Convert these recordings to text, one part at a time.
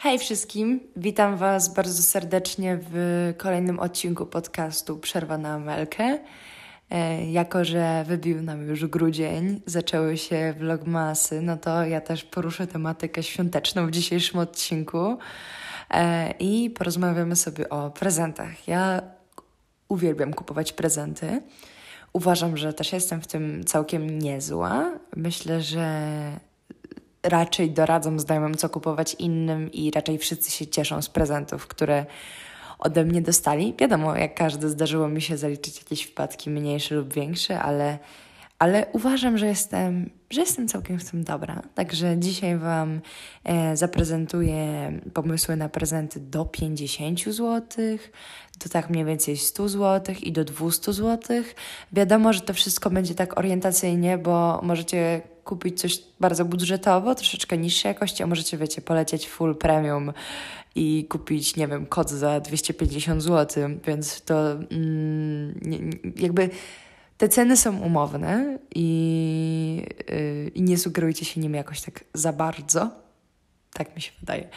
Hej wszystkim, witam Was bardzo serdecznie w kolejnym odcinku podcastu Przerwa na Amelkę. E, jako, że wybił nam już grudzień, zaczęły się vlogmasy, no to ja też poruszę tematykę świąteczną w dzisiejszym odcinku e, i porozmawiamy sobie o prezentach. Ja uwielbiam kupować prezenty. Uważam, że też jestem w tym całkiem niezła. Myślę, że raczej doradzam znajomym, co kupować innym i raczej wszyscy się cieszą z prezentów, które ode mnie dostali. Wiadomo, jak każdy zdarzyło mi się zaliczyć jakieś wpadki mniejsze lub większe, ale, ale uważam, że jestem, że jestem całkiem w tym dobra. Także dzisiaj Wam e, zaprezentuję pomysły na prezenty do 50 zł, do tak mniej więcej 100 zł i do 200 zł. Wiadomo, że to wszystko będzie tak orientacyjnie, bo możecie kupić coś bardzo budżetowo, troszeczkę niższej jakości, a możecie, wiecie, polecieć full premium i kupić, nie wiem, kod za 250 zł, więc to mm, jakby te ceny są umowne i, yy, i nie sugerujcie się nimi jakoś tak za bardzo. Tak mi się wydaje.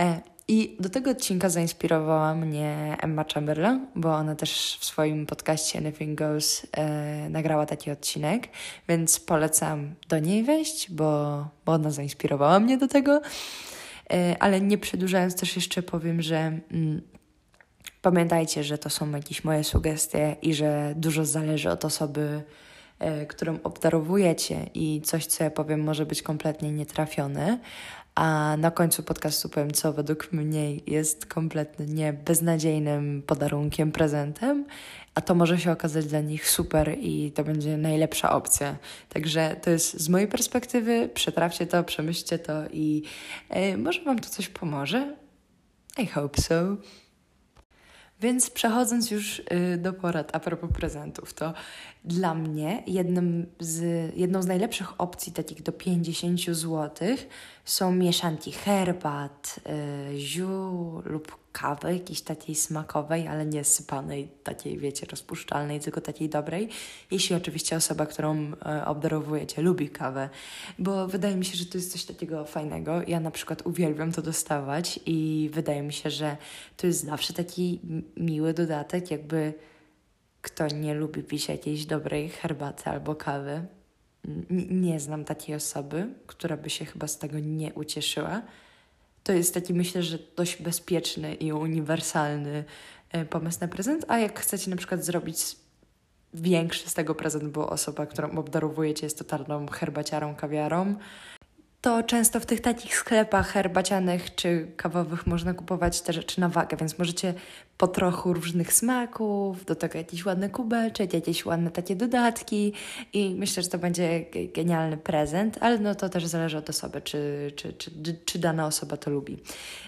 E, i do tego odcinka zainspirowała mnie Emma Chamberlain, bo ona też w swoim podcaście Anything Goes e, nagrała taki odcinek, więc polecam do niej wejść, bo, bo ona zainspirowała mnie do tego. E, ale nie przedłużając, też jeszcze powiem, że mm, pamiętajcie, że to są jakieś moje sugestie i że dużo zależy od osoby, e, którą obdarowujecie i coś, co ja powiem, może być kompletnie nietrafione, a na końcu podcastu powiem, co według mnie jest kompletnie beznadziejnym podarunkiem, prezentem, a to może się okazać dla nich super i to będzie najlepsza opcja. Także to jest z mojej perspektywy, przetrawcie to, przemyślcie to i e, może Wam to coś pomoże. I hope so. Więc przechodząc już y, do porad a propos prezentów, to dla mnie jednym z, jedną z najlepszych opcji takich do 50 zł są mieszanki herbat, y, ziół lub kawy, jakiejś takiej smakowej, ale nie sypanej, takiej wiecie, rozpuszczalnej, tylko takiej dobrej. Jeśli oczywiście osoba, którą y, obdarowujecie, lubi kawę, bo wydaje mi się, że to jest coś takiego fajnego. Ja na przykład uwielbiam to dostawać i wydaje mi się, że to jest zawsze taki miły dodatek, jakby kto nie lubi pić jakiejś dobrej herbaty albo kawy. nie znam takiej osoby, która by się chyba z tego nie ucieszyła. To jest taki, myślę, że dość bezpieczny i uniwersalny e, pomysł na prezent. A jak chcecie na przykład zrobić większy z tego prezent, bo osoba, którą obdarowujecie jest totalną herbaciarą, kawiarą, to często w tych takich sklepach herbacianych czy kawowych można kupować te rzeczy na wagę, więc możecie po trochu różnych smaków, do tego jakiś ładny kubeczek, jakieś ładne takie dodatki i myślę, że to będzie genialny prezent, ale no to też zależy od osoby, czy, czy, czy, czy dana osoba to lubi.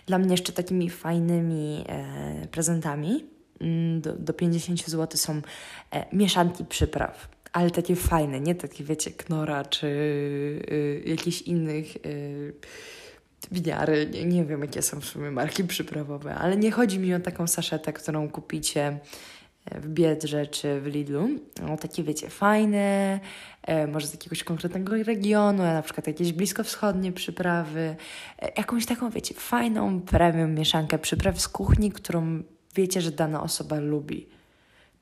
Dla mnie jeszcze takimi fajnymi e, prezentami mm, do, do 50 zł są e, mieszanki przypraw ale takie fajne, nie takie wiecie, knora czy y, jakichś innych y, winiary, nie, nie wiem jakie są w sumie marki przyprawowe, ale nie chodzi mi o taką saszetę, którą kupicie e, w Biedrze czy w Lidlu. No, takie wiecie, fajne, e, może z jakiegoś konkretnego regionu, na przykład jakieś bliskowschodnie przyprawy, e, jakąś taką wiecie, fajną premium mieszankę przypraw z kuchni, którą wiecie, że dana osoba lubi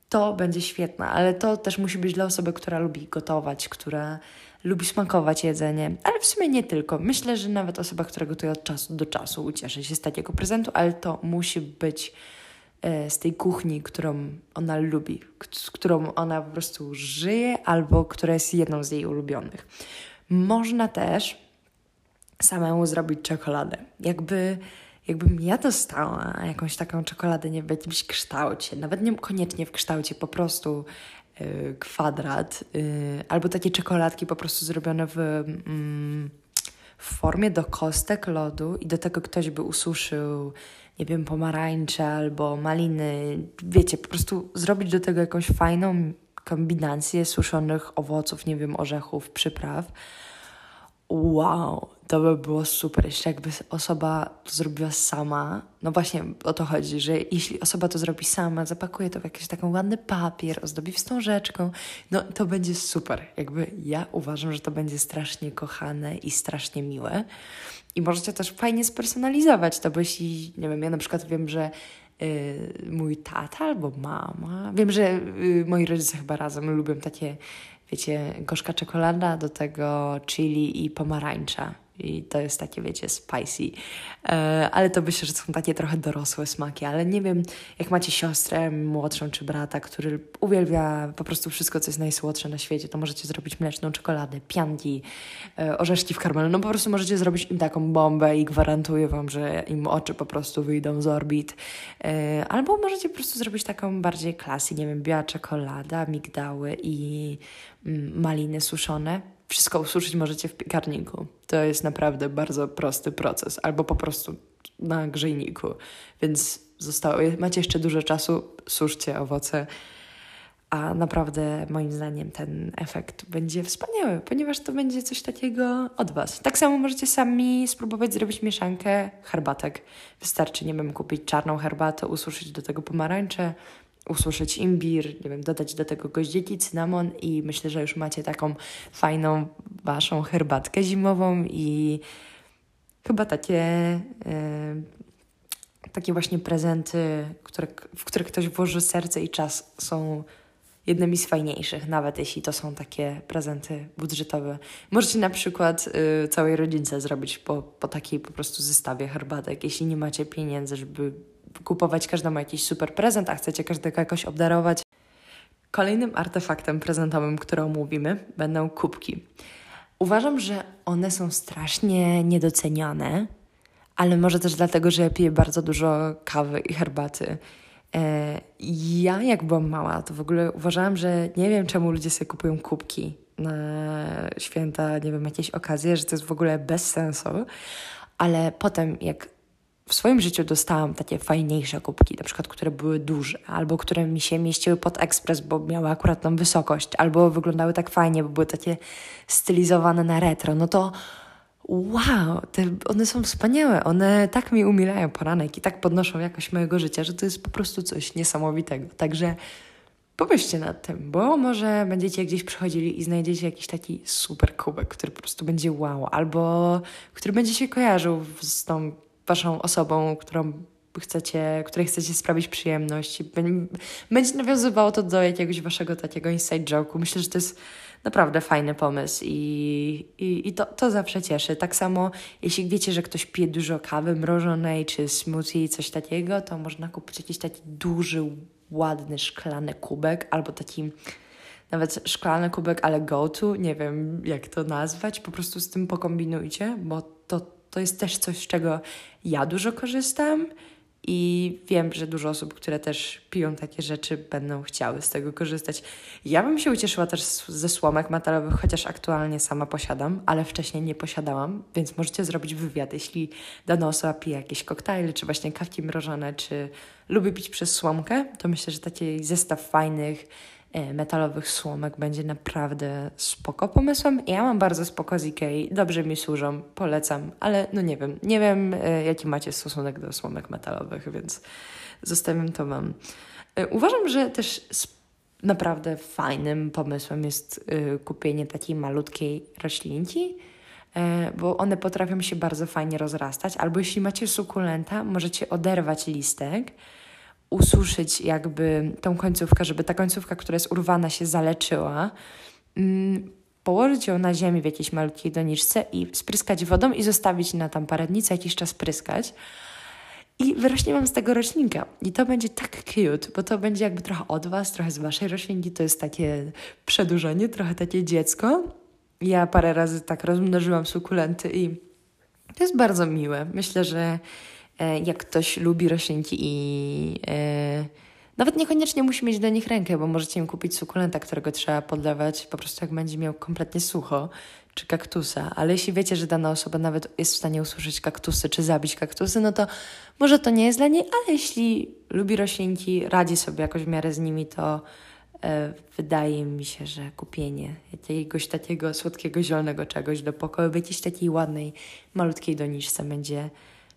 to będzie świetne, ale to też musi być dla osoby, która lubi gotować, która lubi smakować jedzenie, ale w sumie nie tylko. Myślę, że nawet osoba, która gotuje od czasu do czasu ucieszy się z takiego prezentu, ale to musi być e, z tej kuchni, którą ona lubi, z którą ona po prostu żyje albo która jest jedną z jej ulubionych. Można też samemu zrobić czekoladę. Jakby jakbym ja dostała jakąś taką czekoladę nie w jakimś kształcie, nawet nie koniecznie w kształcie, po prostu y, kwadrat, y, albo takie czekoladki po prostu zrobione w, mm, w formie do kostek lodu i do tego ktoś by ususzył, nie wiem, pomarańcze albo maliny, wiecie, po prostu zrobić do tego jakąś fajną kombinację suszonych owoców, nie wiem, orzechów, przypraw wow, to by było super, jeśli jakby osoba to zrobiła sama. No właśnie o to chodzi, że jeśli osoba to zrobi sama, zapakuje to w jakiś taki ładny papier, ozdobi wstążeczką, no to będzie super. Jakby ja uważam, że to będzie strasznie kochane i strasznie miłe. I możecie też fajnie spersonalizować to, bo jeśli, nie wiem, ja na przykład wiem, że y, mój tata albo mama, wiem, że y, moi rodzice chyba razem lubią takie wiecie, gorzka czekolada, do tego chili i pomarańcza. I to jest takie, wiecie, spicy. E, ale to myślę, że są takie trochę dorosłe smaki. Ale nie wiem, jak macie siostrę młodszą czy brata, który uwielbia po prostu wszystko, co jest najsłodsze na świecie, to możecie zrobić mleczną czekoladę, pianki, e, orzeszki w karmelu. No po prostu możecie zrobić im taką bombę i gwarantuję wam, że im oczy po prostu wyjdą z orbit. E, albo możecie po prostu zrobić taką bardziej klasy, nie wiem, biała czekolada, migdały i mm, maliny suszone wszystko ususzyć możecie w piekarniku. To jest naprawdę bardzo prosty proces, albo po prostu na grzejniku. Więc zostało, macie jeszcze dużo czasu, suszcie owoce. A naprawdę moim zdaniem ten efekt będzie wspaniały, ponieważ to będzie coś takiego od Was. Tak samo możecie sami spróbować zrobić mieszankę herbatek. Wystarczy, nie wiem, kupić czarną herbatę, ususzyć do tego pomarańcze, ususzyć imbir, nie wiem, dodać do tego goździeki, cynamon i myślę, że już macie taką fajną waszą herbatkę zimową i chyba takie yy, takie właśnie prezenty, które, w których ktoś włoży serce i czas są jednymi z fajniejszych, nawet jeśli to są takie prezenty budżetowe. Możecie na przykład y, całej rodzince zrobić po, po takiej po prostu zestawie herbatek, jeśli nie macie pieniędzy, żeby kupować każdemu jakiś super prezent, a chcecie każdego jakoś obdarować. Kolejnym artefaktem prezentowym, który omówimy, będą kubki. Uważam, że one są strasznie niedoceniane, ale może też dlatego, że ja piję bardzo dużo kawy i herbaty. E, ja, jak byłam mała, to w ogóle uważałam, że nie wiem, czemu ludzie sobie kupują kubki na święta, nie wiem, jakieś okazje, że to jest w ogóle bez sensu. Ale potem, jak w swoim życiu dostałam takie fajniejsze kubki, na przykład, które były duże, albo które mi się mieściły pod ekspres, bo miały akurat tą wysokość, albo wyglądały tak fajnie, bo były takie stylizowane na retro, no to wow, te, one są wspaniałe, one tak mi umilają poranek i tak podnoszą jakość mojego życia, że to jest po prostu coś niesamowitego. Także pomyślcie nad tym, bo może będziecie gdzieś przychodzili i znajdziecie jakiś taki super kubek, który po prostu będzie wow, albo który będzie się kojarzył z tą waszą osobą, którą chcecie, której chcecie sprawić przyjemność. Będzie nawiązywało to do jakiegoś waszego takiego inside joke'u. Myślę, że to jest naprawdę fajny pomysł i, i, i to, to zawsze cieszy. Tak samo, jeśli wiecie, że ktoś pije dużo kawy mrożonej czy smoothie, coś takiego, to można kupić jakiś taki duży, ładny, szklany kubek albo taki nawet szklany kubek, ale go to, nie wiem jak to nazwać, po prostu z tym pokombinujcie, bo to to jest też coś, z czego ja dużo korzystam i wiem, że dużo osób, które też piją takie rzeczy, będą chciały z tego korzystać. Ja bym się ucieszyła też ze słomek metalowych, chociaż aktualnie sama posiadam, ale wcześniej nie posiadałam, więc możecie zrobić wywiad, jeśli dana osoba pije jakieś koktajle, czy właśnie kawki mrożone, czy lubi pić przez słomkę, to myślę, że taki zestaw fajnych metalowych słomek będzie naprawdę spoko pomysłem. Ja mam bardzo spoko z Ikei, dobrze mi służą, polecam, ale no nie wiem, nie wiem e, jaki macie stosunek do słomek metalowych, więc zostawiam to Wam. E, uważam, że też naprawdę fajnym pomysłem jest kupienie takiej malutkiej roślinki, bo one potrafią się bardzo fajnie rozrastać, albo jeśli macie sukulenta, możecie oderwać listek, ususzyć jakby tą końcówkę, żeby ta końcówka, która jest urwana, się zaleczyła. Mm, położyć ją na ziemi w jakiejś malutkiej doniczce i spryskać wodą i zostawić na tam parę dni, co jakiś czas pryskać. I wyrośnie Wam z tego roślinka. I to będzie tak cute, bo to będzie jakby trochę od Was, trochę z Waszej roślinki. To jest takie przedłużenie, trochę takie dziecko. Ja parę razy tak rozmnożyłam sukulenty i to jest bardzo miłe. Myślę, że jak ktoś lubi roślinki i e, nawet niekoniecznie musi mieć do nich rękę, bo możecie im kupić sukulenta, którego trzeba podlewać po prostu jak będzie miał kompletnie sucho, czy kaktusa. Ale jeśli wiecie, że dana osoba nawet jest w stanie ususzyć kaktusy, czy zabić kaktusy, no to może to nie jest dla niej, ale jeśli lubi roślinki, radzi sobie jakoś w miarę z nimi, to e, wydaje mi się, że kupienie jakiegoś takiego słodkiego, zielonego czegoś do pokoju w jakiejś takiej ładnej, malutkiej doniczce będzie,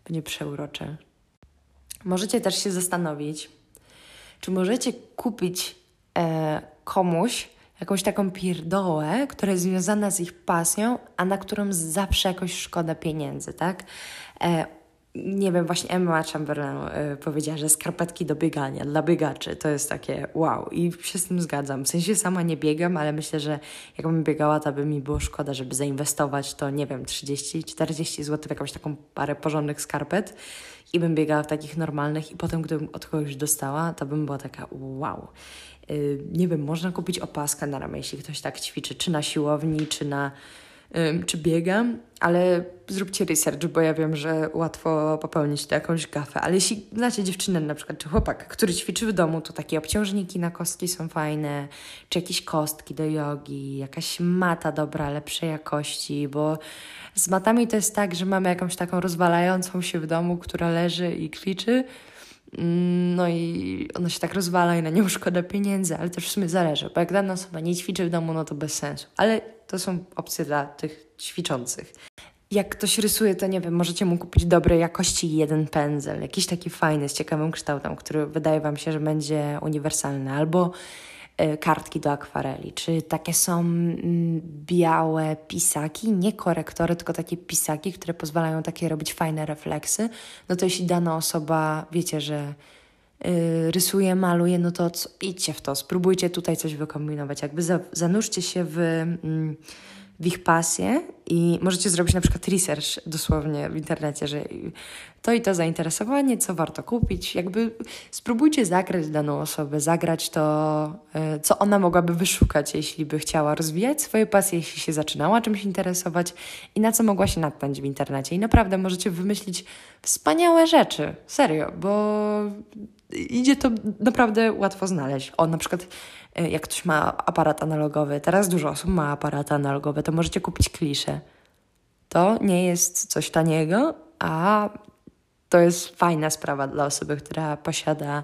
będzie przeurocze. Możecie też się zastanowić, czy możecie kupić e, komuś jakąś taką pierdołę, która jest związana z ich pasją, a na którą zawsze jakoś szkoda pieniędzy, tak? E, nie wiem, właśnie Emma Chamberlain y, powiedziała, że skarpetki do biegania dla biegaczy to jest takie wow i się z tym zgadzam. W sensie sama nie biegam, ale myślę, że jakbym biegała, to by mi było szkoda, żeby zainwestować to, nie wiem, 30-40 zł w jakąś taką parę porządnych skarpet i bym biegała w takich normalnych i potem, gdybym od kogoś dostała, to bym była taka wow. Y, nie wiem, można kupić opaskę na ramię, jeśli ktoś tak ćwiczy, czy na siłowni, czy na czy biegam, ale zróbcie research, bo ja wiem, że łatwo popełnić jakąś gafę. Ale jeśli znacie dziewczynę na przykład, czy chłopak, który ćwiczy w domu, to takie obciążniki na kostki są fajne, czy jakieś kostki do jogi, jakaś mata dobra, lepszej jakości, bo z matami to jest tak, że mamy jakąś taką rozwalającą się w domu, która leży i kwiczy, mm, no i ona się tak rozwala i na nią szkoda pieniędzy, ale też w sumie zależy, bo jak dana osoba nie ćwiczy w domu, no to bez sensu. Ale to są opcje dla tych ćwiczących. Jak ktoś rysuje, to nie wiem, możecie mu kupić dobrej jakości jeden pędzel, jakiś taki fajny, z ciekawym kształtem, który wydaje Wam się, że będzie uniwersalny, albo y, kartki do akwareli, czy takie są białe pisaki, nie korektory, tylko takie pisaki, które pozwalają takie robić fajne refleksy. No to jeśli dana osoba, wiecie, że rysuje, maluje, no to co, idźcie w to, spróbujcie tutaj coś wykombinować. Jakby za, zanurzcie się w, mm, w ich pasję i możecie zrobić na przykład research dosłownie w internecie, że to i to zainteresowanie, co warto kupić. Jakby spróbujcie zagrać daną osobę, zagrać to, y, co ona mogłaby wyszukać, jeśli by chciała rozwijać swoje pasje, jeśli się zaczynała czymś interesować i na co mogła się natknąć w internecie. I naprawdę możecie wymyślić wspaniałe rzeczy, serio, bo idzie to naprawdę łatwo znaleźć. O, na przykład e, jak ktoś ma aparat analogowy, teraz dużo osób ma aparaty analogowe, to możecie kupić kliszę. To nie jest coś taniego, a to jest fajna sprawa dla osoby, która posiada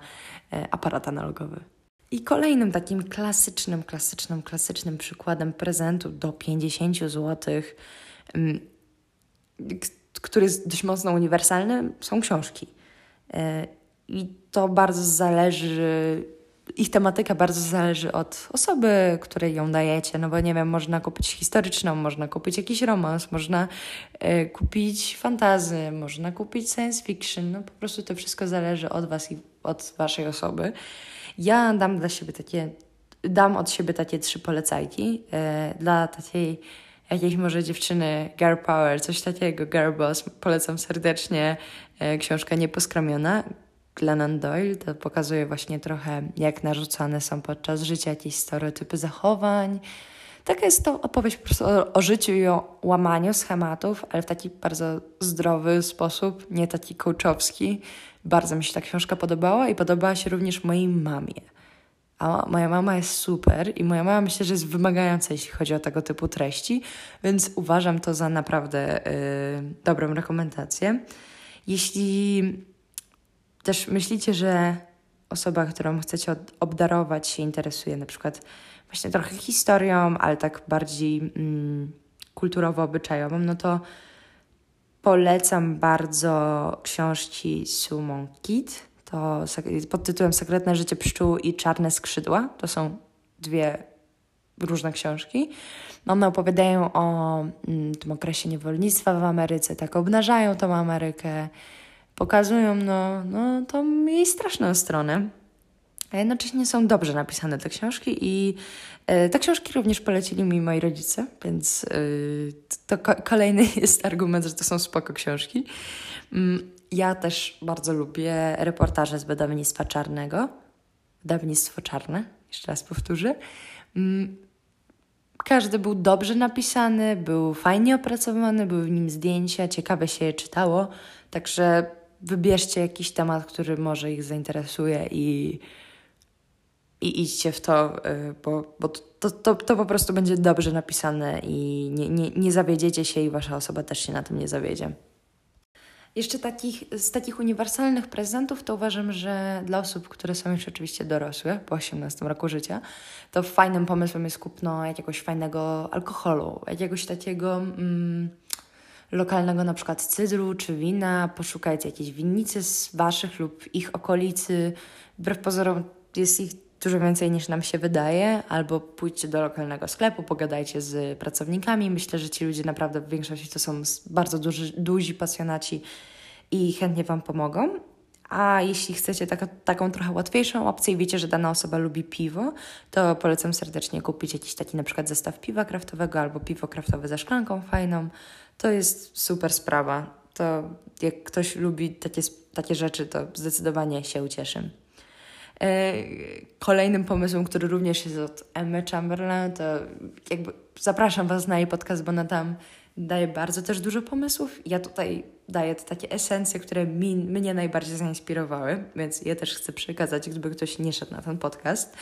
e, aparat analogowy. I kolejnym takim klasycznym, klasycznym, klasycznym przykładem prezentu do 50 zł, mm, który jest dość mocno uniwersalny, są książki. E, I to bardzo zależy, ich tematyka bardzo zależy od osoby, której ją dajecie. No bo nie wiem, można kupić historyczną, można kupić jakiś romans, można y, kupić fantazy, można kupić science fiction. No po prostu to wszystko zależy od Was i od Waszej osoby. Ja dam dla siebie takie, dam od siebie takie trzy polecajki. Y, dla takiej jakiejś może dziewczyny girl power, coś takiego, girl boss, polecam serdecznie y, książka Nieposkromiona Glennon Doyle, to pokazuje właśnie trochę, jak narzucane są podczas życia jakieś stereotypy zachowań. Taka jest to opowieść po prostu o, o, życiu i o łamaniu schematów, ale w taki bardzo zdrowy sposób, nie taki coachowski. Bardzo mi się ta książka podobała i podobała się również mojej mamie. A moja mama jest super i moja mama myślę, że jest wymagająca, jeśli chodzi o tego typu treści, więc uważam to za naprawdę yy, dobrą rekomendację. Jeśli też myślicie, że osoba, którą chcecie obdarować, się interesuje na przykład właśnie trochę historią, ale tak bardziej mm, kulturowo-obyczajową, no to polecam bardzo książki Sumon Kit. To pod tytułem Sekretne życie pszczół i Czarne skrzydła. To są dwie różne książki. One opowiadają o mm, tym okresie niewolnictwa w Ameryce, tak obnażają tą Amerykę, pokazują no, no, tą jej straszną stronę. A jednocześnie są dobrze napisane te książki i e, te książki również polecili mi moi rodzice, więc e, to ko kolejny jest argument, że to są spoko książki. Mm, ja też bardzo lubię reportaże z wydawnictwa czarnego. Wydawnictwo czarne, jeszcze raz powtórzę. Mm, każdy był dobrze napisany, był fajnie opracowany, były w nim zdjęcia, ciekawe się je czytało. Także wybierzcie jakiś temat, który może ich zainteresuje i, i idźcie w to, y, bo, bo to, to, to po prostu będzie dobrze napisane i nie, nie, nie zawiedziecie się i wasza osoba też się na tym nie zawiedzie. Jeszcze takich, z takich uniwersalnych prezentów to uważam, że dla osób, które są już oczywiście dorosłe, po 18 roku życia, to fajnym pomysłem jest kupno jakiegoś fajnego alkoholu, jakiegoś takiego mm, lokalnego na przykład cydru czy wina, poszukajcie jakiejś winnicy z Waszych lub ich okolicy. Wbrew pozorom jest ich dużo więcej niż nam się wydaje, albo pójdźcie do lokalnego sklepu, pogadajcie z pracownikami. Myślę, że ci ludzie naprawdę w większości to są bardzo duży, duzi pasjonaci i chętnie Wam pomogą. A jeśli chcecie taka, taką trochę łatwiejszą opcję i wiecie, że dana osoba lubi piwo, to polecam serdecznie kupić jakiś taki na przykład zestaw piwa kraftowego albo piwo kraftowe ze szklanką fajną. To jest super sprawa. To jak ktoś lubi takie, takie rzeczy, to zdecydowanie się ucieszy. E, kolejnym pomysłem, który również jest od Emmy Chamberlain, to jakby zapraszam Was na jej podcast, bo ona tam daje bardzo też dużo pomysłów. Ja tutaj daję takie esencje, które mi, mnie najbardziej zainspirowały, więc je też chcę przekazać, gdyby ktoś nie szedł na ten podcast.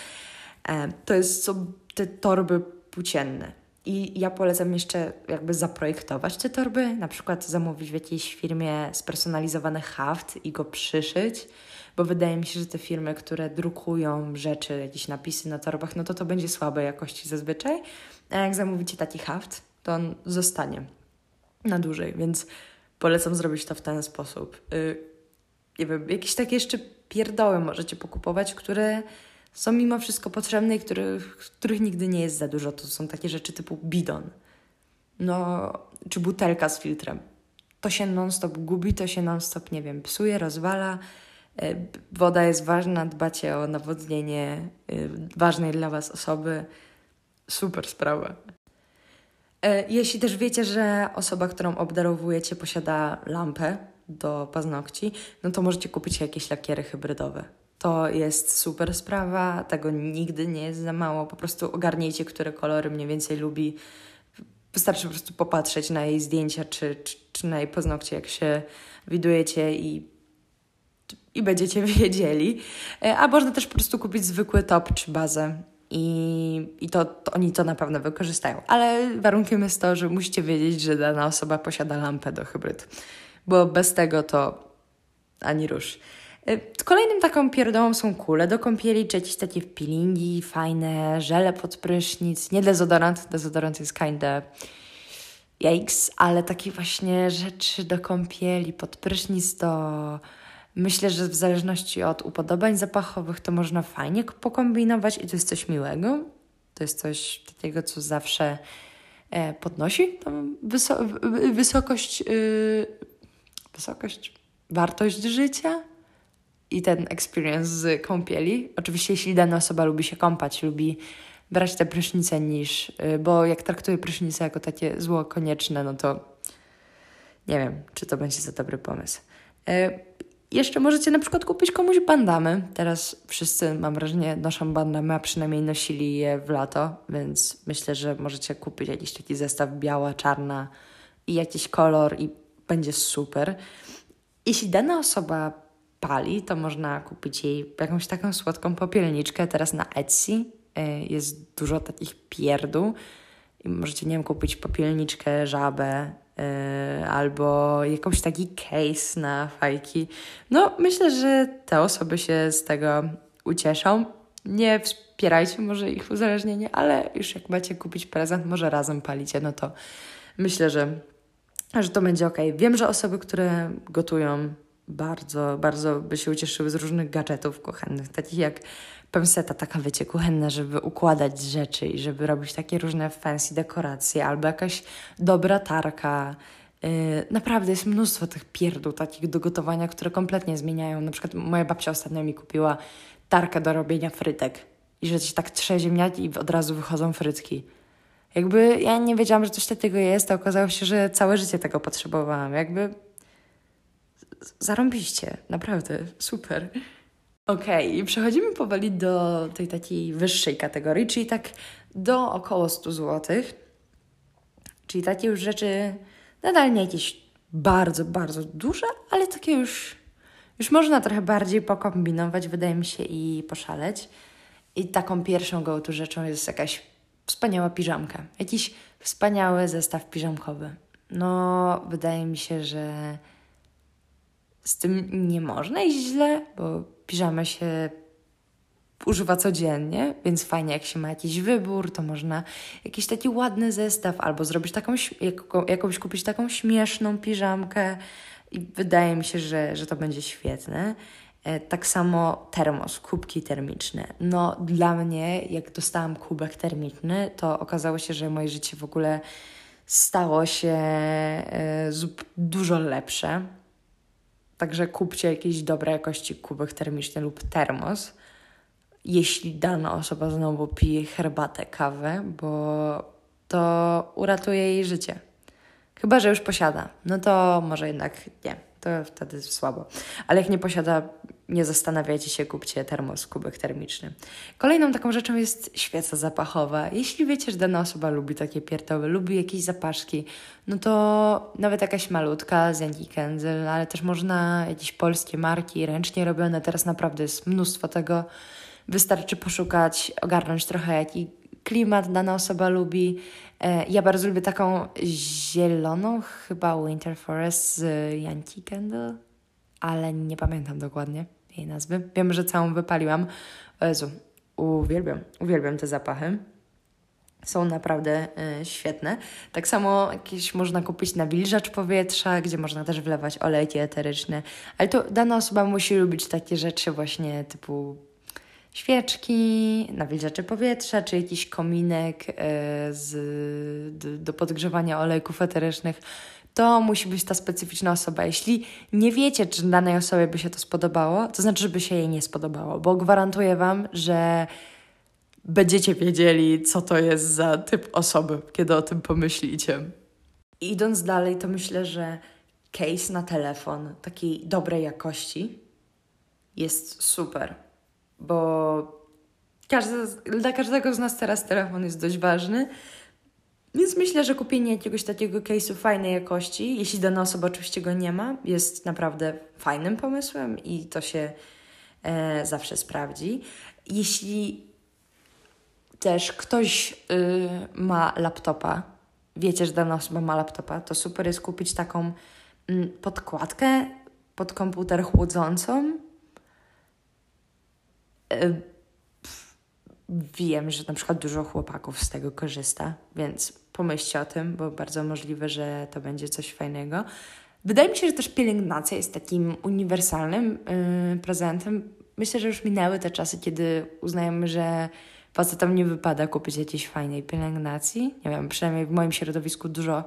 E, to jest co te torby płócienne. I ja polecam jeszcze jakby zaprojektować te torby, na przykład zamówić w jakiejś firmie spersonalizowany haft i go przyszyć bo wydaje mi się, że te firmy, które drukują rzeczy, jakieś napisy na torbach, no to to będzie słabej jakości zazwyczaj. A jak zamówicie taki haft, to on zostanie na dłużej, więc polecam zrobić to w ten sposób. Yy, nie wiem, jakieś takie jeszcze pierdoły możecie pokupować, które są mimo wszystko potrzebne i których, których nigdy nie jest za dużo. To są takie rzeczy typu bidon, no, czy butelka z filtrem. To się non-stop gubi, to się non-stop, nie wiem, psuje, rozwala. E, woda jest ważna, dbacie o nawodnienie e, ważnej dla Was osoby. Super sprawa. E, jeśli też wiecie, że osoba, którą obdarowujecie, posiada lampę do paznokci, no to możecie kupić jakieś lakiery hybrydowe. To jest super sprawa, tego nigdy nie jest za mało. Po prostu ogarnijcie, które kolory mniej więcej lubi. Wystarczy po prostu popatrzeć na jej zdjęcia czy, czy, czy na jej paznokcie, jak się widujecie i i będziecie wiedzieli. E, a można też po prostu kupić zwykły top czy bazę i, i to, to, oni to na pewno wykorzystają. Ale warunkiem jest to, że musicie wiedzieć, że dana osoba posiada lampę do hybryd, bo bez tego to ani rusz. E, kolejnym taką pierdołą są kule. Do kąpieli, czy jakieś takie peelingi fajne, żele pod prysznic, nie dezodorant, dezodorant jest kinda yikes, ale takie właśnie rzeczy do kąpieli pod prysznic to Myślę, że w zależności od upodobań zapachowych to można fajnie pokombinować i to jest coś miłego. To jest coś takiego, co zawsze e, podnosi tą wyso wysokość, yy, wysokość, wartość życia i ten experience z kąpieli. Oczywiście, jeśli dana osoba lubi się kąpać, lubi brać te prysznice niż, yy, bo jak traktuje prysznice jako takie zło konieczne, no to nie wiem, czy to będzie za dobry pomysł. Yy, jeszcze możecie na przykład kupić komuś bandamy. Teraz wszyscy, mam wrażenie, noszą bandamy, a przynajmniej nosili je w lato, więc myślę, że możecie kupić jakiś taki zestaw biała, czarna i jakiś kolor i będzie super. Jeśli dana osoba pali, to można kupić jej jakąś taką słodką popielniczkę. Teraz na Etsy y, jest dużo takich pierdół i możecie, nie wiem, kupić popielniczkę, żabę, E, albo jakąś taki case na fajki. No, myślę, że te osoby się z tego ucieszą. Nie wspierajcie może ich uzależnienie, ale już jak macie kupić prezent, może razem palicie, no to myślę, że, że to będzie ok. Wiem, że osoby, które gotują, bardzo, bardzo by się ucieszyły z różnych gadżetów kuchennych, takich jak penseta taka, wiecie, kuchenna, żeby układać rzeczy i żeby robić takie różne fancy dekoracje, albo jakaś dobra tarka. Yy, naprawdę jest mnóstwo tych pierdół takich do gotowania, które kompletnie zmieniają. Na przykład moja babcia ostatnio mi kupiła tarkę do robienia frytek i że się tak trze i od razu wychodzą frytki. Jakby ja nie wiedziałam, że coś takiego jest, a okazało się, że całe życie tego potrzebowałam. Jakby zarąbiście, naprawdę, super. Okej, okay, przechodzimy powoli do tej takiej wyższej kategorii, czyli tak do około 100 zł. Czyli takie już rzeczy nadal nie jakieś bardzo, bardzo duże, ale takie już, już można trochę bardziej pokombinować, wydaje mi się, i poszaleć. I taką pierwszą go-to rzeczą jest jakaś wspaniała piżamka. Jakiś wspaniały zestaw piżamkowy. No, wydaje mi się, że z tym nie można iść źle, bo piżamę się używa codziennie, więc fajnie jak się ma jakiś wybór, to można jakiś taki ładny zestaw albo zrobić taką, jakąś kupić taką śmieszną piżamkę i wydaje mi się, że, że to będzie świetne. E, tak samo termos, kubki termiczne. No, dla mnie, jak dostałam kubek termiczny, to okazało się, że moje życie w ogóle stało się e, dużo lepsze. Także kupcie jakiejś dobrej jakości kubek termiczny lub termos, jeśli dana osoba znowu pije herbatę, kawę, bo to uratuje jej życie. Chyba, że już posiada. No to może jednak nie. To wtedy słabo. Ale jak nie posiada, nie zastanawiajcie się, kupcie termos, kubek termiczny. Kolejną taką rzeczą jest świeca zapachowa. Jeśli wiecie, że dana osoba lubi takie piertoły, lubi jakieś zapaszki, no to nawet jakaś malutka z Yankee Candle, ale też można jakieś polskie marki ręcznie robione. Teraz naprawdę jest mnóstwo tego. Wystarczy poszukać, ogarnąć trochę jaki klimat dana osoba lubi. E, ja bardzo lubię taką zieloną, chyba Winter Forest z Yankee Candle, ale nie pamiętam dokładnie jej nazwy. Wiem, że całą wypaliłam. O Jezu, uwielbiam, uwielbiam te zapachy. Są naprawdę y, świetne. Tak samo jakieś można kupić nawilżacz powietrza, gdzie można też wlewać olejki eteryczne, ale to dana osoba musi lubić takie rzeczy właśnie typu świeczki, nawilżacze powietrza, czy jakiś kominek e, z, do podgrzewania olejków eterycznych, to musi być ta specyficzna osoba. Jeśli nie wiecie, czy danej osobie by się to spodobało, to znaczy, żeby się jej nie spodobało, bo gwarantuję Wam, że będziecie wiedzieli, co to jest za typ osoby, kiedy o tym pomyślicie. Idąc dalej, to myślę, że case na telefon takiej dobrej jakości jest super bo każdy, dla każdego z nas teraz telefon jest dość ważny. Więc myślę, że kupienie jakiegoś takiego case'u fajnej jakości, jeśli dana osoba oczywiście go nie ma, jest naprawdę fajnym pomysłem i to się e, zawsze sprawdzi. Jeśli też ktoś y, ma laptopa, wiecie, że dana osoba ma laptopa, to super jest kupić taką y, podkładkę pod komputer chłodzącą, Y, wiem, że na przykład dużo chłopaków z tego korzysta, więc pomyślcie o tym, bo bardzo możliwe, że to będzie coś fajnego. Wydaje mi się, że też pielęgnacja jest takim uniwersalnym yy, prezentem. Myślę, że już minęły te czasy, kiedy uznajemy, że facetom nie wypada kupić jakiejś fajnej pielęgnacji. Nie wiem, przynajmniej w moim środowisku dużo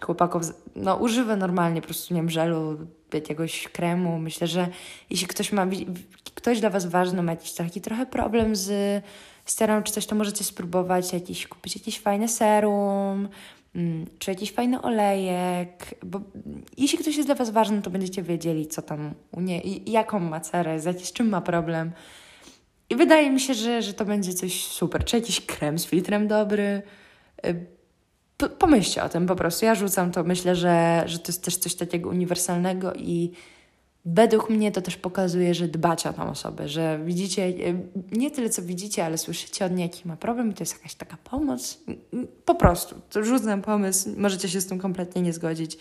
chłopaków no, używa normalnie po prostu, nie wiem, żelu, jakiegoś kremu. Myślę, że jeśli ktoś ma, ktoś dla Was ważny, ma jakiś taki trochę problem z sterą czy coś, to możecie spróbować jakiś, kupić jakiś fajny serum, mm, czy jakiś fajny olejek, bo jeśli ktoś jest dla Was ważny, to będziecie wiedzieli, co tam u nie, jaką ma cerę, z, czym ma problem. I wydaje mi się, że, że to będzie coś super. Czy jakiś krem z filtrem dobry. Y, pomyślcie o tym po prostu. Ja rzucam to. Myślę, że, że to jest też coś takiego uniwersalnego i według mnie to też pokazuje, że dbacie o tą osobę, że widzicie, e, nie tyle co widzicie, ale słyszycie od niej, jaki ma problem i to jest jakaś taka pomoc. Po prostu. To rzucam pomysł, możecie się z tym kompletnie nie zgodzić.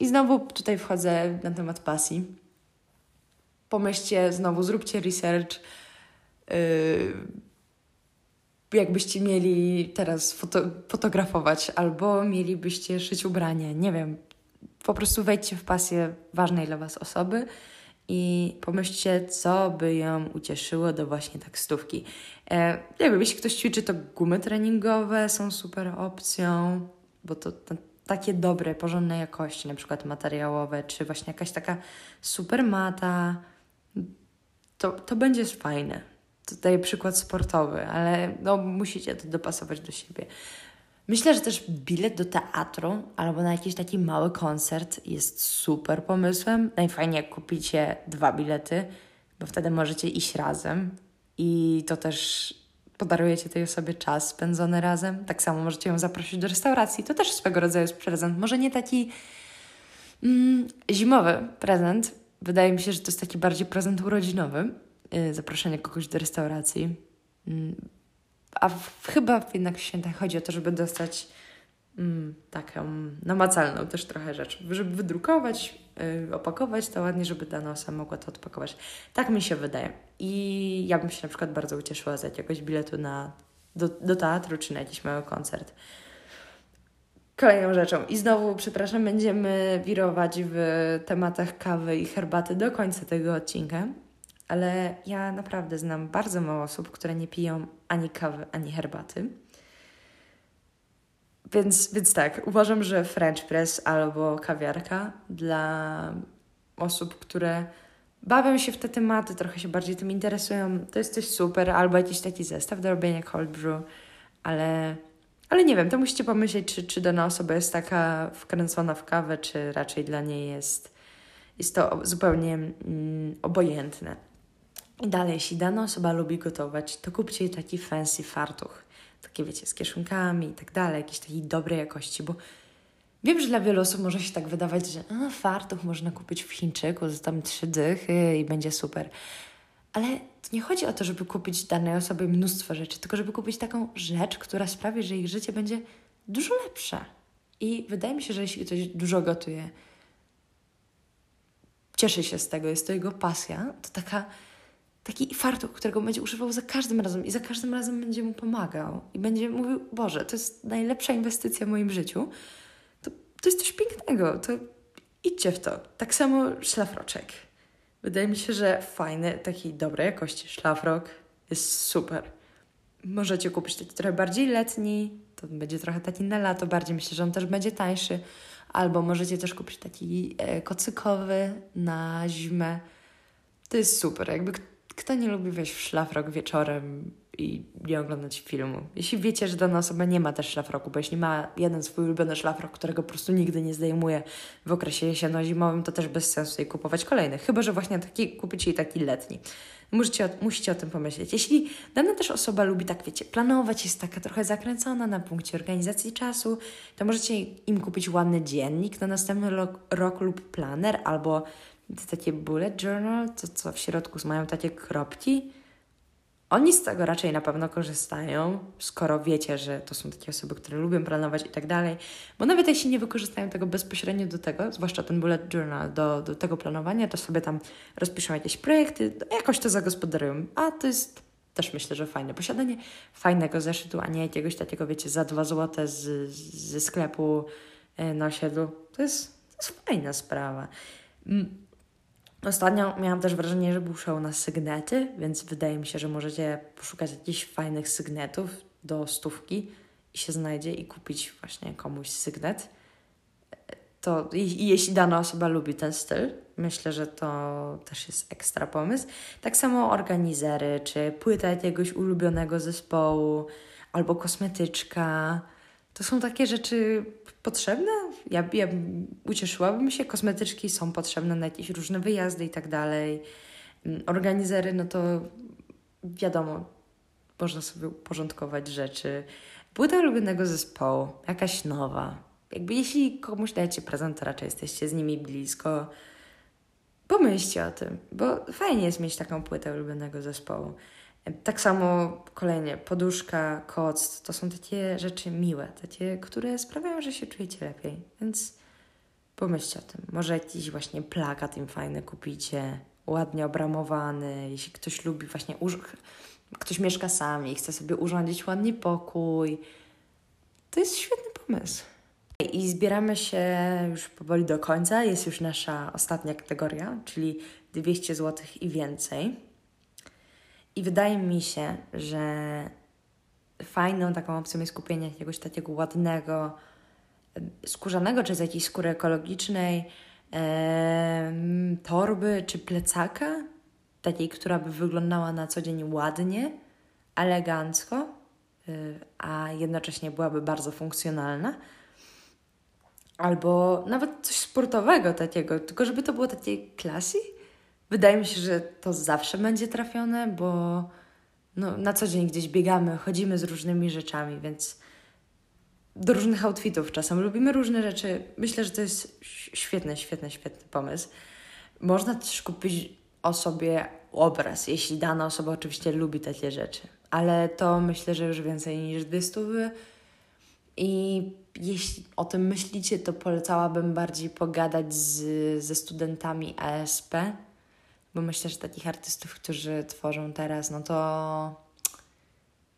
I znowu tutaj wchodzę na temat pasji. Pomyślcie znowu, zróbcie research. Yy, jakbyście mieli teraz foto fotografować albo mielibyście szyć ubranie, nie wiem. Po prostu wejdźcie w pasję ważnej dla Was osoby i pomyślcie, co by ją ucieszyło do właśnie tak stówki. E, nie wiem, jeśli ktoś ćwiczy, to gumy treningowe są super opcją, bo to, to takie dobre, porządnej jakości, na przykład materiałowe, czy właśnie jakaś taka super mata, to, to będzie fajne tutaj przykład sportowy, ale no, musicie to dopasować do siebie. Myślę, że też bilet do teatru albo na jakiś taki mały koncert jest super pomysłem. Najfajniej jak kupicie dwa bilety, bo wtedy możecie iść razem i to też podarujecie tej osobie czas spędzony razem. Tak samo możecie ją zaprosić do restauracji. To też swego rodzaju jest prezent. Może nie taki mm, zimowy prezent. Wydaje mi się, że to jest taki bardziej prezent urodzinowy, Y, zaproszenie kogoś do restauracji. A w, chyba jednak w świętach chodzi o to, żeby dostać mm, taką namacalną też trochę rzecz, żeby wydrukować yy, opakować, to ładnie, żeby dana osoba mogła to odpakować. Tak mi się wydaje. I ja bym się na przykład bardzo ucieszyła z jakiegoś biletu na, do, do teatru czy na jakiś mały koncert. Kolejną rzeczą, i znowu, przepraszam, będziemy wirować w tematach kawy i herbaty do końca tego odcinka, ale ja naprawdę znam bardzo mało osób, które nie piją ani kawy, ani herbaty. Więc, więc tak, uważam, że French press albo kawiarka dla osób, które bawią się w te tematy, trochę się bardziej tym interesują, to jest coś super, albo jakiś taki zestaw do robienia cold brew, ale, ale nie wiem, to musicie pomyśleć, czy, czy dana osoba jest taka wkręcona w kawę, czy raczej dla niej jest, jest to zupełnie mm, obojętne. I dalej, jeśli dana osoba lubi gotować, to kupcie jej taki fancy fartuch takie wiecie, z kieszonkami i tak dalej, jakieś takiej dobrej jakości, bo wiem, że dla wielu osób może się tak wydawać, że a, fartuch można kupić w Chińczyku za tam trzy dychy i będzie super. Ale to nie chodzi o to, żeby kupić danej osobie mnóstwo rzeczy, tylko żeby kupić taką rzecz, która sprawi, że ich życie będzie dużo lepsze. I wydaje mi się, że jeśli ktoś dużo gotuje, cieszy się z tego, jest to jego pasja, to taka taki fartuch, którego będzie używał za każdym razem i za każdym razem będzie mu pomagał i będzie mówił, Boże, to jest najlepsza inwestycja w moim życiu, to, to jest coś pięknego, to idźcie w to. Tak samo szlafroczek. Wydaje mi się, że fajny, takiej dobrej jakości szlafrok jest super. Możecie kupić taki trochę bardziej letni, to będzie trochę taki na lato, bardziej myślę, że on też będzie tańszy. Albo możecie też kupić taki e, kocykowy na zimę. To jest super. Jakby kto nie lubi wejść w szlafrok wieczorem i nie oglądać filmu? Jeśli wiecie, że dana osoba nie ma też szlafroku, bo jeśli ma jeden swój ulubiony szlafrok, którego po prostu nigdy nie zdejmuje w okresie jesienno-zimowym, to też bez sensu jej kupować kolejny. Chyba, że właśnie taki, kupicie jej taki letni. Musicie, musicie o tym pomyśleć. Jeśli dana też osoba lubi tak, wiecie, planować, jest taka trochę zakręcona na punkcie organizacji czasu, to możecie im kupić ładny dziennik na następny rok, rok lub planer albo to takie bullet journal, to co w środku mają takie kropki. Oni z tego raczej na pewno korzystają, skoro wiecie, że to są takie osoby, które lubią planować i tak dalej. Bo nawet jeśli nie wykorzystają tego bezpośrednio do tego, zwłaszcza ten bullet journal, do, do tego planowania, to sobie tam rozpiszą jakieś projekty, jakoś to zagospodarują. A to jest też myślę, że fajne. Posiadanie fajnego zeszytu, a nie jakiegoś takiego, wiecie, za dwa złote z, ze sklepu e, na osiedlu, to jest, to jest fajna sprawa. Ostatnio miałam też wrażenie, że był show na sygnety, więc wydaje mi się, że możecie poszukać jakichś fajnych sygnetów do stówki i się znajdzie i kupić właśnie komuś sygnet. To i, jeśli dana osoba lubi ten styl, myślę, że to też jest ekstra pomysł. Tak samo organizery, czy płyta jakiegoś ulubionego zespołu, albo kosmetyczka. To są takie rzeczy potrzebne. Ja, ja ucieszyłabym się, kosmetyczki są potrzebne na jakieś różne wyjazdy i tak dalej. Mm, organizery, no to wiadomo, można sobie uporządkować rzeczy. Płyta ulubionego zespołu, jakaś nowa. Jakby jeśli komuś dajecie prezent, to raczej jesteście z nimi blisko. Pomyślcie o tym, bo fajnie jest mieć taką płytę ulubionego zespołu. Tak samo kolejnie, poduszka, koc, to są takie rzeczy miłe, takie, które sprawiają, że się czujecie lepiej. Więc pomyślcie o tym. Może jakiś właśnie plakat im fajny kupicie, ładnie obramowany, jeśli ktoś lubi właśnie, ktoś mieszka sam i chce sobie urządzić ładnie pokój. To jest świetny pomysł. I zbieramy się już powoli do końca. Jest już nasza ostatnia kategoria, czyli 200 zł i więcej. I wydaje mi się, że fajną taką opcją jest kupienie jakiegoś takiego ładnego, skórzanego, czy z jakiejś skóry ekologicznej, e, torby czy plecaka, takiej, która by wyglądała na co dzień ładnie, elegancko, e, a jednocześnie byłaby bardzo funkcjonalna. Albo nawet coś sportowego takiego, tylko żeby to było takie klasy, Wydaje mi się, że to zawsze będzie trafione, bo no, na co dzień gdzieś biegamy, chodzimy z różnymi rzeczami, więc do różnych outfitów czasem lubimy różne rzeczy. Myślę, że to jest świetny, świetny, świetny pomysł. Można też kupić osobie obraz, jeśli dana osoba oczywiście lubi takie rzeczy, ale to myślę, że już więcej niż dwie stówy. I jeśli o tym myślicie, to polecałabym bardziej pogadać z, ze studentami ASP, bo myślę, że takich artystów, którzy tworzą teraz, no to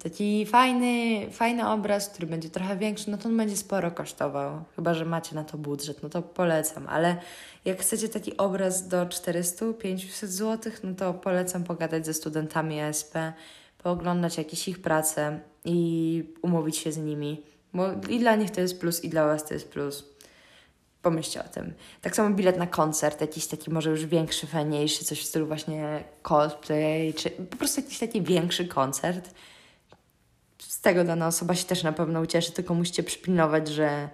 taki fajny, fajny obraz, który będzie trochę większy, no to on będzie sporo kosztował. Chyba, że macie na to budżet, no to polecam. Ale jak chcecie taki obraz do 400-500 zł, no to polecam pogadać ze studentami ASP, pooglądać jakieś ich prace i umówić się z nimi. Bo i dla nich to jest plus, i dla Was to jest plus. Pomyślcie o tym. Tak samo bilet na koncert, jakiś taki może już większy, fajniejszy, coś w stylu właśnie cosplay, czy po prostu jakiś taki większy koncert z tego dana osoba się też na pewno ucieszy, tylko musicie przypilnować, że,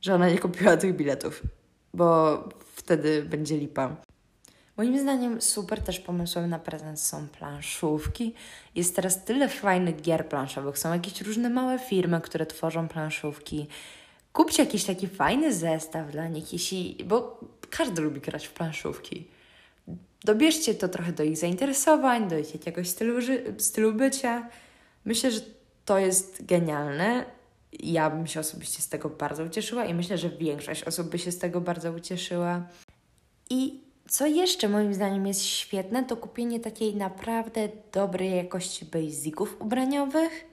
że ona nie kupiła tych biletów, bo wtedy będzie lipa. Moim zdaniem super też pomysłem na prezent są planszówki. Jest teraz tyle fajnych gier planszowych. Są jakieś różne małe firmy, które tworzą planszówki. Kupcie jakiś taki fajny zestaw dla nich, jeśli, bo każdy lubi grać w planszówki. Dobierzcie to trochę do ich zainteresowań, do ich jakiegoś stylu, stylu bycia. Myślę, że to jest genialne. Ja bym się osobiście z tego bardzo ucieszyła i myślę, że większość osób by się z tego bardzo ucieszyła. I co jeszcze moim zdaniem jest świetne, to kupienie takiej naprawdę dobrej jakości basiców ubraniowych.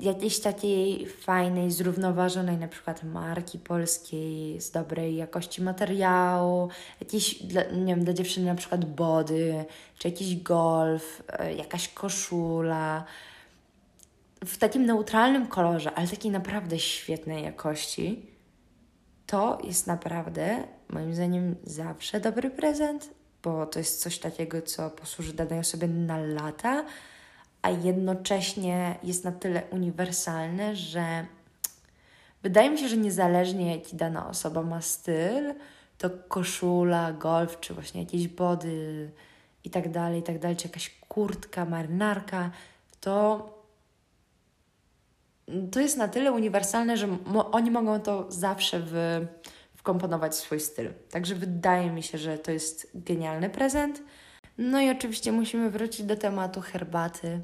Jakiejś takiej fajnej, zrównoważonej na przykład marki polskiej, z dobrej jakości materiału, jakiś, dla, nie wiem, dla dziewczyny na przykład body, czy jakiś golf, e, jakaś koszula, w takim neutralnym kolorze, ale takiej naprawdę świetnej jakości, to jest naprawdę, moim zdaniem, zawsze dobry prezent, bo to jest coś takiego, co posłuży danej osobie na lata, a jednocześnie jest na tyle uniwersalne, że wydaje mi się, że niezależnie jaki dana osoba ma styl, to koszula, golf, czy właśnie jakieś body i tak dalej, i tak dalej, czy jakaś kurtka, marynarka, to to jest na tyle uniwersalne, że mo oni mogą to zawsze wkomponować w swój styl. Także wydaje mi się, że to jest genialny prezent. No i oczywiście musimy wrócić do tematu herbaty.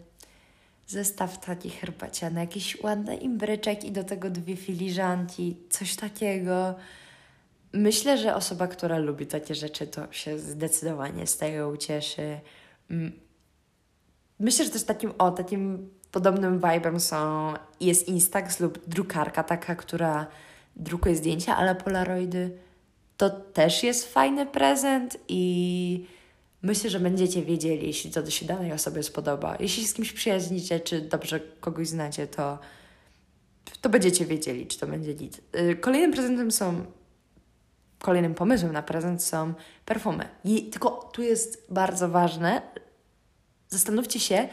Zestaw taki herbaciany, jakiś ładny imbryczek i do tego dwie filiżanki, coś takiego. Myślę, że osoba, która lubi takie rzeczy, to się zdecydowanie z tego ucieszy. Mm. Myślę, że też takim, o, takim podobnym vibem są, jest Instax lub drukarka taka, która drukuje zdjęcia, ale polaroidy to też jest fajny prezent i myślę, że będziecie wiedzieli, jeśli to się danej osobie spodoba. Jeśli z kimś przyjaźnicie, czy dobrze kogoś znacie, to, to będziecie wiedzieli, czy to będzie lit. Y, kolejnym prezentem są kolejnym pomysłem na prezent są perfumy. I tylko tu jest bardzo ważne, zastanówcie się,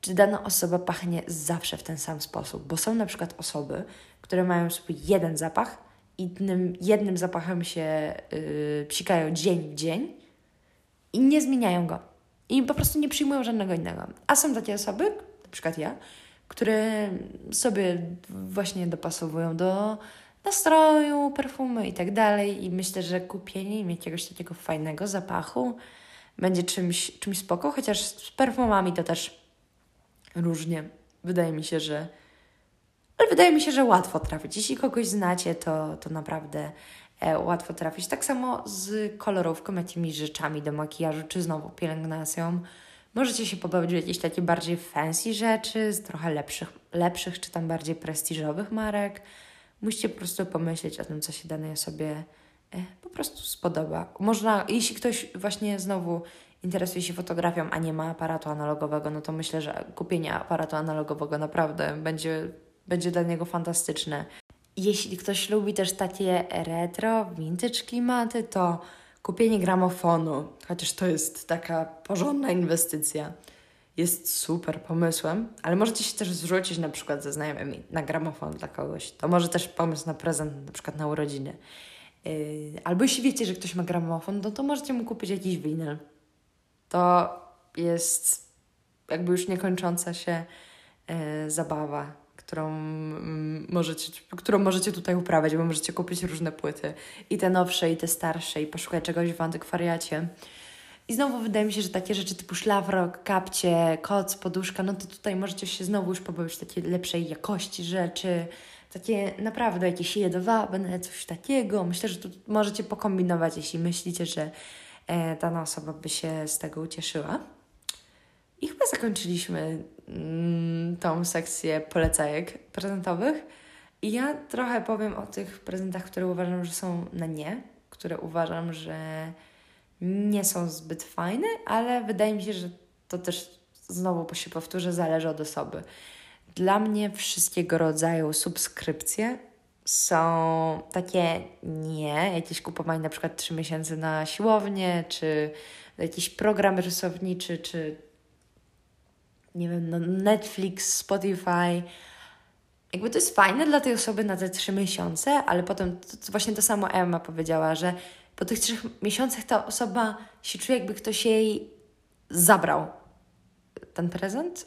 czy dana osoba pachnie zawsze w ten sam sposób, bo są na przykład osoby, które mają swój jeden zapach i jednym zapachem się yy, psikają dzień w dzień i nie zmieniają go. I po prostu nie przyjmują żadnego innego. A są takie osoby, na przykład ja, które sobie właśnie dopasowują do nastroju, perfumy i tak dalej. I myślę, że kupienie im jakiegoś takiego fajnego zapachu będzie czymś, czymś spoko, chociaż z perfumami to też różnie. Wydaje mi się, że. Ale wydaje mi się, że łatwo trafić. Jeśli kogoś znacie, to, to naprawdę łatwo trafić. Tak samo z kolorówką, jakimiś rzeczami do makijażu, czy znowu pielęgnacją. Możecie się pobawić w jakieś takie bardziej fancy rzeczy, z trochę lepszych, lepszych czy tam bardziej prestiżowych marek. Musicie po prostu pomyśleć o tym, co się danej osobie e, po prostu spodoba. Można, jeśli ktoś właśnie znowu interesuje się fotografią, a nie ma aparatu analogowego, no to myślę, że kupienie aparatu analogowego naprawdę będzie, będzie dla niego fantastyczne. Jeśli ktoś lubi też takie retro, vintage klimaty, to kupienie gramofonu, chociaż to jest taka porządna inwestycja, jest super pomysłem, ale możecie się też zrzucić na przykład ze znajomymi na gramofon dla kogoś. To może też pomysł na prezent, na przykład na urodziny. Yy, albo jeśli wiecie, że ktoś ma gramofon, no to możecie mu kupić jakiś winyl to jest jakby już niekończąca się e, zabawa, którą, mm, możecie, którą możecie tutaj uprawiać, bo możecie kupić różne płyty i te nowsze, i te starsze, i poszukać czegoś w antykwariacie. I znowu wydaje mi się, że takie rzeczy typu szlafrok, kapcie, koc, poduszka, no to tutaj możecie się znowu już pobawić takiej lepszej jakości rzeczy, takie naprawdę jakieś jedwabne, coś takiego. Myślę, że tu możecie pokombinować, jeśli myślicie, że e, dana osoba by się z tego ucieszyła. I chyba zakończyliśmy tą sekcję polecajek prezentowych. I ja trochę powiem o tych prezentach, które uważam, że są na nie, które uważam, że nie są zbyt fajne, ale wydaje mi się, że to też znowu się powtórzę, zależy od osoby. Dla mnie wszystkiego rodzaju subskrypcje są takie nie, jakieś kupowanie na przykład 3 miesięcy na siłownię, czy jakiś program rysowniczy, czy nie wiem, no Netflix, Spotify. Jakby to jest fajne dla tej osoby na te trzy miesiące, ale potem to, to właśnie to samo Emma powiedziała, że po tych trzech miesiącach ta osoba się czuje, jakby ktoś jej zabrał ten prezent.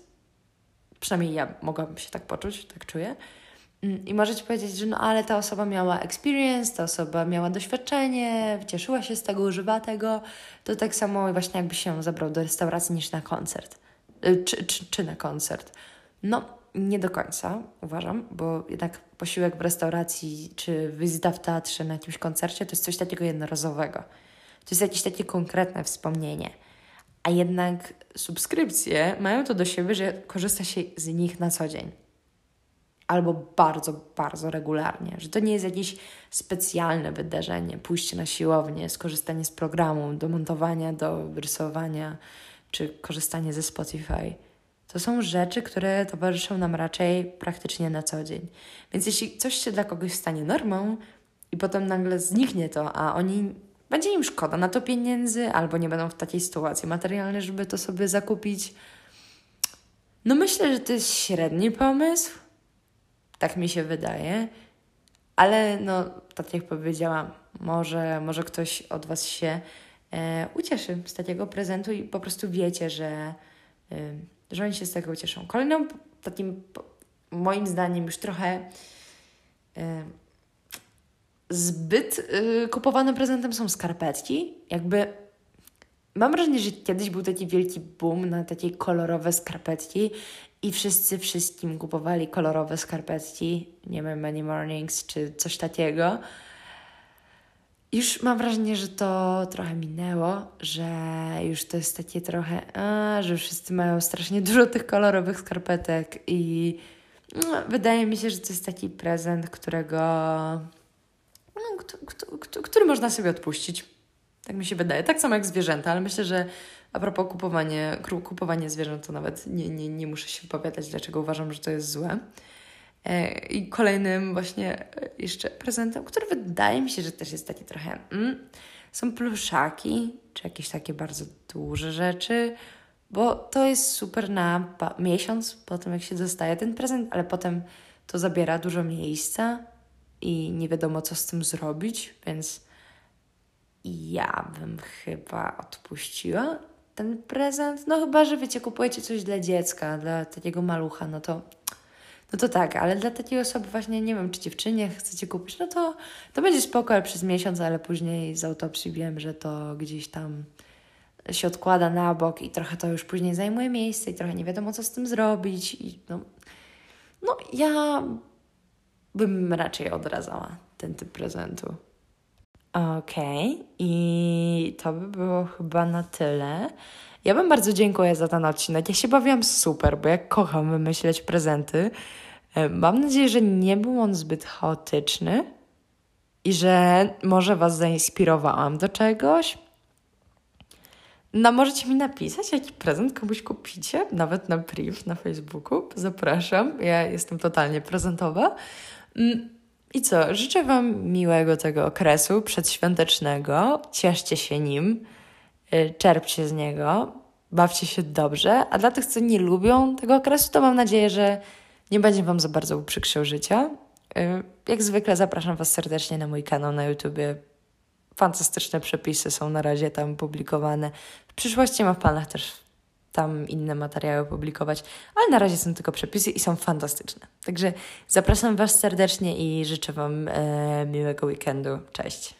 Przynajmniej ja mogłabym się tak poczuć, tak czuję. Mm, I możecie powiedzieć, że no ale ta osoba miała experience, ta osoba miała doświadczenie, cieszyła się z tego, używa tego. To tak samo właśnie jakby się zabrał do restauracji niż na koncert. Y, czy, czy, czy na koncert. No, nie do końca uważam, bo jednak posiłek w restauracji czy wizyta w teatrze na jakimś koncercie to jest coś takiego jednorazowego. To jest jakieś takie konkretne wspomnienie. A jednak subskrypcje mają to do siebie, że korzysta się z nich na co dzień. Albo bardzo, bardzo regularnie. Że to nie jest jakieś specjalne wydarzenie, pójście na siłownię, skorzystanie z programu, do montowania, do rysowania, czy korzystanie ze Spotify. To są rzeczy, które towarzyszą nam raczej praktycznie na co dzień. Więc jeśli coś się dla kogoś stanie normą i potem nagle zniknie to, a oni będzie im szkoda na to pieniędzy, albo nie będą w takiej sytuacji materialnej, żeby to sobie zakupić. No myślę, że to jest średni pomysł. Tak mi się wydaje. Ale no, tak jak powiedziałam, może, może ktoś od Was się ucieszy z takiego prezentu i po prostu wiecie, że, e, że oni się z tego ucieszą. Kolejną takim, moim zdaniem, już trochę e, zbyt y, kupowanym prezentem są skarpetki. Jakby mam wrażenie, że kiedyś był taki wielki boom na takie kolorowe skarpetki i wszyscy wszystkim kupowali kolorowe skarpetki, nie wiem, Many Mornings czy coś takiego. Już mam wrażenie, że to trochę minęło, że już to jest takie trochę, a, że wszyscy mają strasznie dużo tych kolorowych skarpetek i no, wydaje mi się, że to jest taki prezent, którego no, który można sobie odpuścić. Tak mi się wydaje. Tak samo jak zwierzęta, ale myślę, że a propos kupowanie, kupowanie zwierząt, to nawet nie, nie, nie muszę się wypowiadać, dlaczego uważam, że to jest złe. E, I kolejnym właśnie e, jeszcze prezentem, który wydaje mi się, że też jest taki trochę... Mm, są pluszaki, czy jakieś takie bardzo duże rzeczy, bo to jest super na miesiąc po tym, jak się dostaje ten prezent, ale potem to zabiera dużo miejsca i nie wiadomo, co z tym zrobić, więc ja bym chyba odpuściła ten prezent. No chyba, że wiecie, kupujecie coś dla dziecka, dla takiego malucha, no to no to tak, ale dla takiej osoby właśnie, nie wiem, czy dziewczynie chcecie kupić, no to, to będzie spoko, przez miesiąc, ale później z autopsji wiem, że to gdzieś tam się odkłada na bok i trochę to już później zajmuje miejsce i trochę nie wiadomo, co z tym zrobić i no, no ja bym raczej odradzała ten typ prezentu. Okej, okay. i to by było chyba na tyle. Ja bym bardzo dziękuję za ten odcinek. Ja się bawiłam super, bo ja kocham wymyśleć prezenty. E, mam nadzieję, że nie był on zbyt chaotyczny i że może Was zainspirowałam do czegoś. No, możecie mi napisać, jaki prezent komuś kupicie, nawet na priv na Facebooku. Zapraszam, ja jestem totalnie prezentowa. Mm, I co? Życzę Wam miłego tego okresu przedświątecznego. Cieszcie się nim, czerpcie z niego, bawcie się dobrze. A dla tych, co nie lubią tego okresu, to mam nadzieję, że nie będzie Wam za bardzo uprzykrzył życia. Y, jak zwykle zapraszam Was serdecznie na mój kanał na YouTubie. Fantastyczne przepisy są na razie tam publikowane. W przyszłości mam w planach też tam inne materiały publikować, ale na razie są tylko przepisy i są fantastyczne. Także zapraszam Was serdecznie i życzę Wam e, miłego weekendu. Cześć.